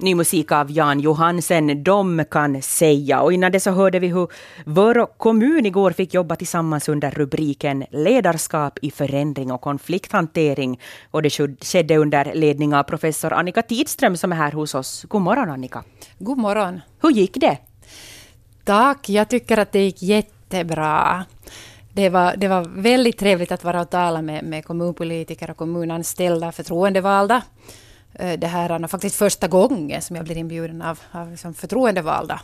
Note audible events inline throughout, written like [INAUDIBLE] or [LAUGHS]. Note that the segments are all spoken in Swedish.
Ny musik av Jan Johansen, De kan säga. Och innan det så hörde vi hur Vörå kommun igår fick jobba tillsammans under rubriken Ledarskap i förändring och konflikthantering. Och det skedde under ledning av professor Annika Tidström som är här hos oss. God morgon Annika. God morgon. Hur gick det? Tack, jag tycker att det gick jättebra. Det var, det var väldigt trevligt att vara och tala med, med kommunpolitiker och kommunanställda förtroendevalda. Eh, det här är faktiskt första gången som jag blir inbjuden av, av liksom förtroendevalda.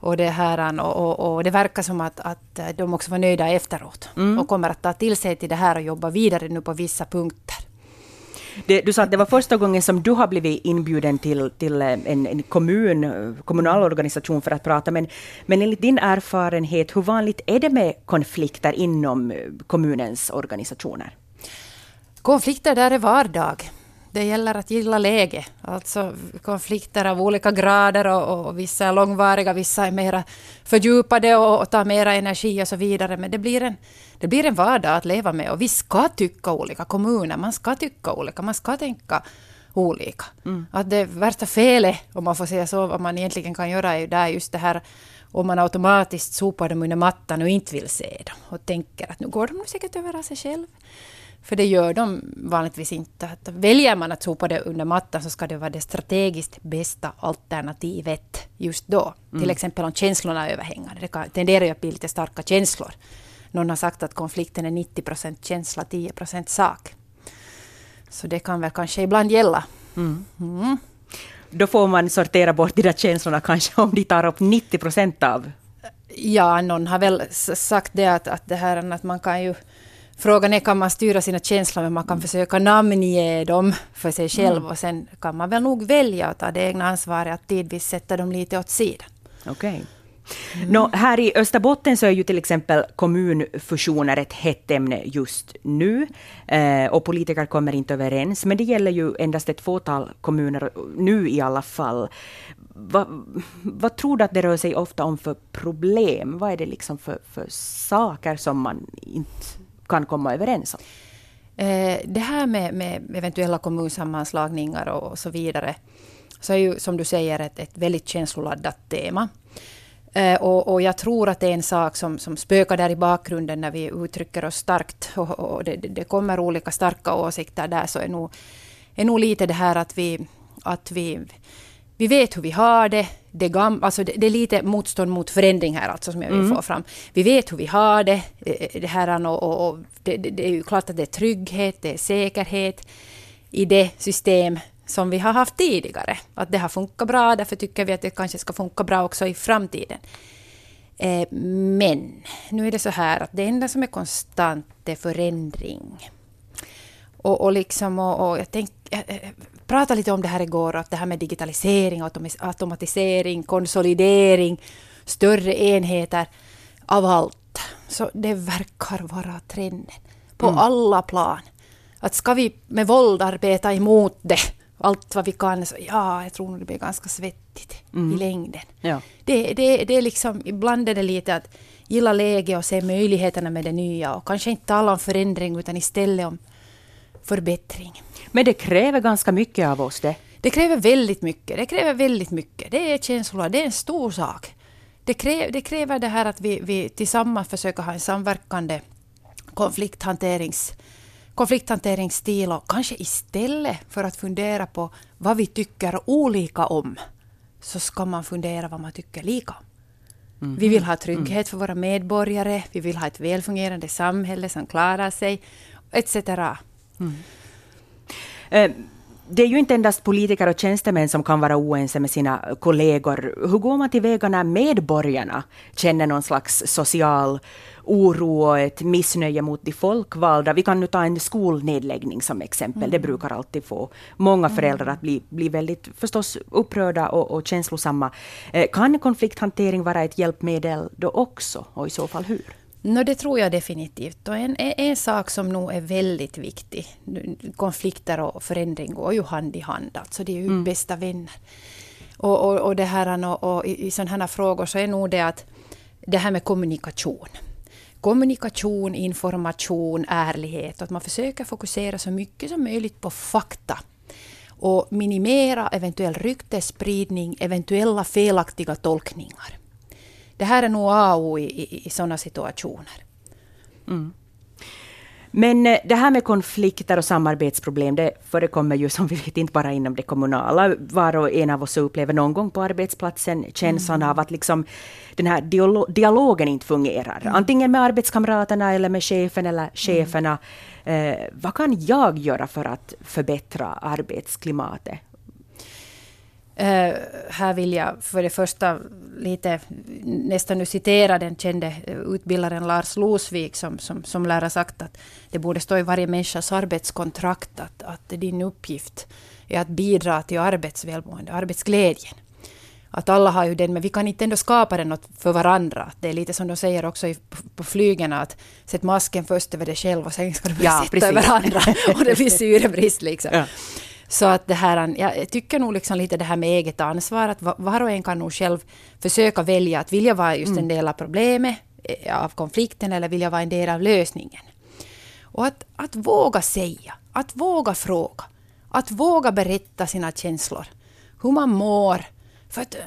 Och det, här, och, och, och, det verkar som att, att de också var nöjda efteråt mm. och kommer att ta till sig till det här och jobba vidare nu på vissa punkter. Det, du sa att det var första gången som du har blivit inbjuden till, till en, en kommun, kommunal organisation för att prata, men, men enligt din erfarenhet, hur vanligt är det med konflikter inom kommunens organisationer? Konflikter där är vardag det gäller att gilla läge. Alltså konflikter av olika grader och, och vissa är långvariga, vissa är mera fördjupade och, och tar mera energi och så vidare. Men det blir, en, det blir en vardag att leva med och vi ska tycka olika. Kommuner, man ska tycka olika, man ska tänka olika. Mm. Att det värsta felet, om man får säga så, vad man egentligen kan göra är ju där just det här om man automatiskt sopar dem under mattan och inte vill se dem och tänker att nu går de nog säkert över av sig själv. För det gör de vanligtvis inte. Att väljer man att sopa det under mattan så ska det vara det strategiskt bästa alternativet just då. Mm. Till exempel om känslorna är överhängande. Det kan, tenderar ju att bli lite starka känslor. Någon har sagt att konflikten är 90 procent känsla, 10 procent sak. Så det kan väl kanske ibland gälla. Mm. Mm. Då får man sortera bort de där känslorna [LAUGHS] kanske om de tar upp 90 procent av... Ja, någon har väl sagt det att, att, det här, att man kan ju Frågan är kan man styra sina känslor, men man kan försöka namnge dem för sig själv mm. och sen kan man väl nog välja att ta det egna ansvaret att tidvis sätta dem lite åt sidan. Okay. Mm. Här i Österbotten så är ju till exempel kommunfusioner ett hett ämne just nu. Eh, och politiker kommer inte överens, men det gäller ju endast ett fåtal kommuner nu i alla fall. Va, vad tror du att det rör sig ofta om för problem? Vad är det liksom för, för saker som man inte kan komma överens om? Eh, det här med, med eventuella kommunsammanslagningar och så vidare, så är ju som du säger ett, ett väldigt känsloladdat tema. Eh, och, och, jag tror att det är en sak som, som spökar där i bakgrunden när vi uttrycker oss starkt och, och det, det, kommer olika starka åsikter där så är nog, är nog lite det här att vi, att vi vi vet hur vi har det. Det, gam, alltså det, det är lite motstånd mot förändring här alltså som jag vill mm. få fram. Vi vet hur vi har det. det, här, och, och, och det, det, är ju klart att det är trygghet, det är säkerhet i det system som vi har haft tidigare. Att det har funkat bra, därför tycker vi att det kanske ska funka bra också i framtiden. Eh, men nu är det så här att det enda som är konstant är förändring. Och, och, liksom, och, och jag tänkte pratade lite om det här igår, att det här med digitalisering, automatisering, konsolidering, större enheter av allt. Så det verkar vara trenden på mm. alla plan. Att ska vi med våld arbeta emot det, allt vad vi kan, så ja, jag tror nog det blir ganska svettigt mm. i längden. Ja. Det, det, det är liksom, ibland är det lite att gilla läge och se möjligheterna med det nya och kanske inte tala om förändring utan istället om förbättring. Men det kräver ganska mycket av oss det. Det kräver väldigt mycket. Det kräver väldigt mycket. Det är känslor, det är en stor sak. Det, kräver det, kräver det här att vi, vi tillsammans försöker ha en samverkande konflikthanterings, konflikthanteringsstil och kanske istället för att fundera på vad vi tycker olika om så ska man fundera vad man tycker lika om. Mm. Vi vill ha trygghet för våra medborgare, vi vill ha ett välfungerande samhälle som klarar sig, etc. Mm. Eh, det är ju inte endast politiker och tjänstemän som kan vara oense med sina kollegor. Hur går man tillväga när medborgarna känner någon slags social oro och ett missnöje mot de folkvalda? Vi kan nu ta en skolnedläggning som exempel. Mm. Det brukar alltid få många mm. föräldrar att bli, bli väldigt förstås upprörda och, och känslosamma. Eh, kan konflikthantering vara ett hjälpmedel då också? Och i så fall hur? No, det tror jag definitivt. Och en, en sak som nog är väldigt viktig, konflikter och förändring går ju hand i hand. Alltså det är ju mm. bästa vänner. Och, och, och, det här, och, och i, i sådana här frågor så är nog det att det här med kommunikation. Kommunikation, information, ärlighet. Att man försöker fokusera så mycket som möjligt på fakta och minimera eventuell ryktesspridning, eventuella felaktiga tolkningar. Det här är nog A och O i, i, i sådana situationer. Mm. Men eh, det här med konflikter och samarbetsproblem, det förekommer ju som vi vet inte bara inom det kommunala. Var och en av oss upplever någon gång på arbetsplatsen känslan mm. av att liksom den här dialogen inte fungerar. Mm. Antingen med arbetskamraterna eller med chefen eller cheferna. Mm. Eh, vad kan jag göra för att förbättra arbetsklimatet? Uh, här vill jag för det första lite nästan nu citera den kände utbildaren Lars Losvik som, som, som lär ha sagt att det borde stå i varje människas arbetskontrakt att, att din uppgift är att bidra till arbetsvälmående, arbetsglädjen. Att alla har ju den, men vi kan inte ändå skapa den för varandra. Det är lite som de säger också i, på flygen att sätt masken först över dig själv och sen ska du börja ja, sätta precis. över andra. [LAUGHS] och det blir syrebrist liksom. Ja. Så att det här, jag tycker nog liksom lite det här med eget ansvar, att var och en kan nog själv försöka välja att vilja vara just en mm. del av problemet, eh, av konflikten, eller vill jag vara en del av lösningen. Och att, att våga säga, att våga fråga, att våga berätta sina känslor, hur man mår. För att eh,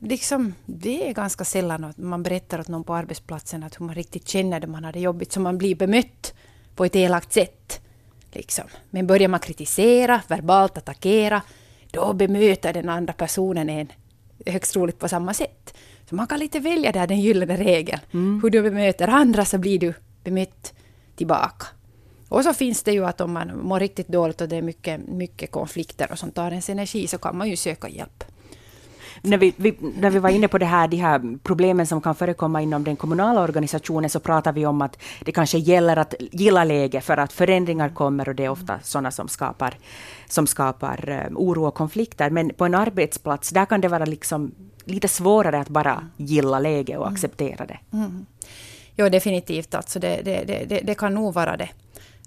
liksom, det är ganska sällan att man berättar åt någon på arbetsplatsen att hur man riktigt känner det man har det jobbigt, så man blir bemött på ett elakt sätt. Liksom. Men börjar man kritisera, verbalt attackera, då bemöter den andra personen en högst troligt på samma sätt. Så man kan lite välja där den gyllene regeln. Mm. Hur du bemöter andra så blir du bemött tillbaka. Och så finns det ju att om man mår riktigt dåligt och det är mycket, mycket konflikter och som tar ens energi så kan man ju söka hjälp när vi, vi, när vi var inne på det här, de här problemen som kan förekomma inom den kommunala organisationen, så pratar vi om att det kanske gäller att gilla läge för att förändringar kommer och det är ofta sådana som skapar, som skapar uh, oro och konflikter. Men på en arbetsplats, där kan det vara liksom lite svårare att bara gilla läge och acceptera det. Mm. mm. Jo, definitivt. Alltså det, det, det, det, kan nog vara det.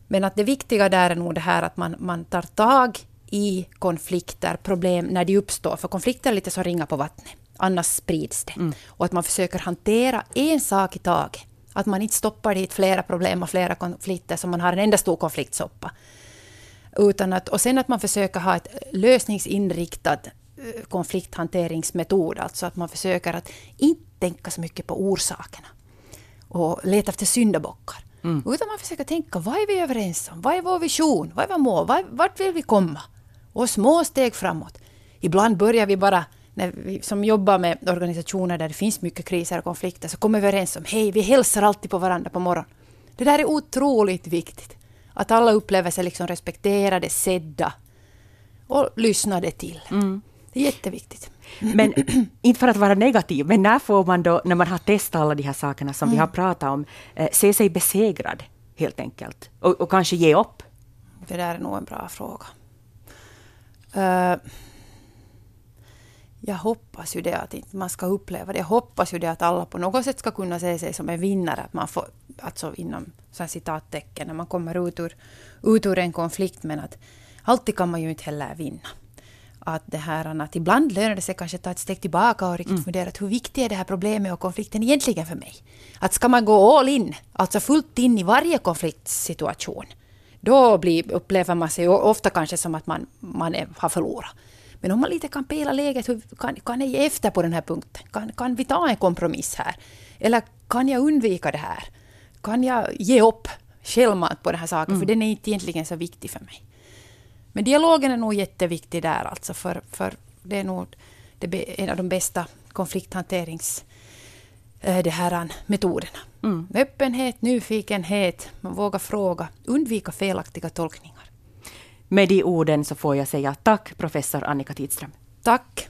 Men att det viktiga där är nog det här att man, man tar tag i konflikter, problem när de uppstår. För konflikter är lite som ringar på vattnet, annars sprids det. Mm. Och att man försöker hantera en sak i taget. Att man inte stoppar dit flera problem och flera konflikter som man har en enda stor konfliktsoppa. Utan att, och sen att man försöker ha ett lösningsinriktad eh, konflikthanteringsmetod. Alltså att man försöker att inte tänka så mycket på orsakerna och leta efter syndabockar. Mm. Utan man försöker tänka, vad är vi överens om? Vad är vår vision? Vad är vår mål? Vart vill vi komma? Och små steg framåt. Ibland börjar vi bara, när vi som jobbar med organisationer där det finns mycket kriser och konflikter, så kommer vi överens om hej, vi hälsar alltid på varandra på morgonen. Det där är otroligt viktigt. Att alla upplever sig liksom respekterade, sedda och lyssnade till. Mm. Det är jätteviktigt. Men [CLEARS THROAT] inte för att vara negativ, men när får man då, när man har testat alla de här sakerna som mm. vi har pratat om, eh, se sig besegrad helt enkelt? Och, och kanske ge upp? Det där är nog en bra fråga. Uh, jag hoppas ju det att inte man ska uppleva det. Jag hoppas ju det att alla på något sätt ska kunna se sig som en vinnare. Att man får, alltså inom så citattecken, när man kommer ut ur, ut ur en konflikt. Men att alltid kan man ju inte heller vinna. Att, det här, att ibland lönar det sig kanske att ta ett steg tillbaka och riktigt mm. fundera hur viktigt är det här problemet och konflikten egentligen för mig? Att ska man gå all in, alltså fullt in i varje konfliktsituation, då blir, upplever man sig ofta kanske som att man, man är, har förlorat. Men om man lite kan pela läget, hur, kan, kan jag ge efter på den här punkten? Kan, kan vi ta en kompromiss här? Eller kan jag undvika det här? Kan jag ge upp självmant på den här saken? Mm. För den är inte egentligen så viktig för mig. Men dialogen är nog jätteviktig där alltså, för, för det är nog det, en av de bästa konflikthanterings de här metoderna. Mm. Öppenhet, nyfikenhet, man vågar fråga, undvika felaktiga tolkningar. Med de orden så får jag säga tack professor Annika Tidström. Tack.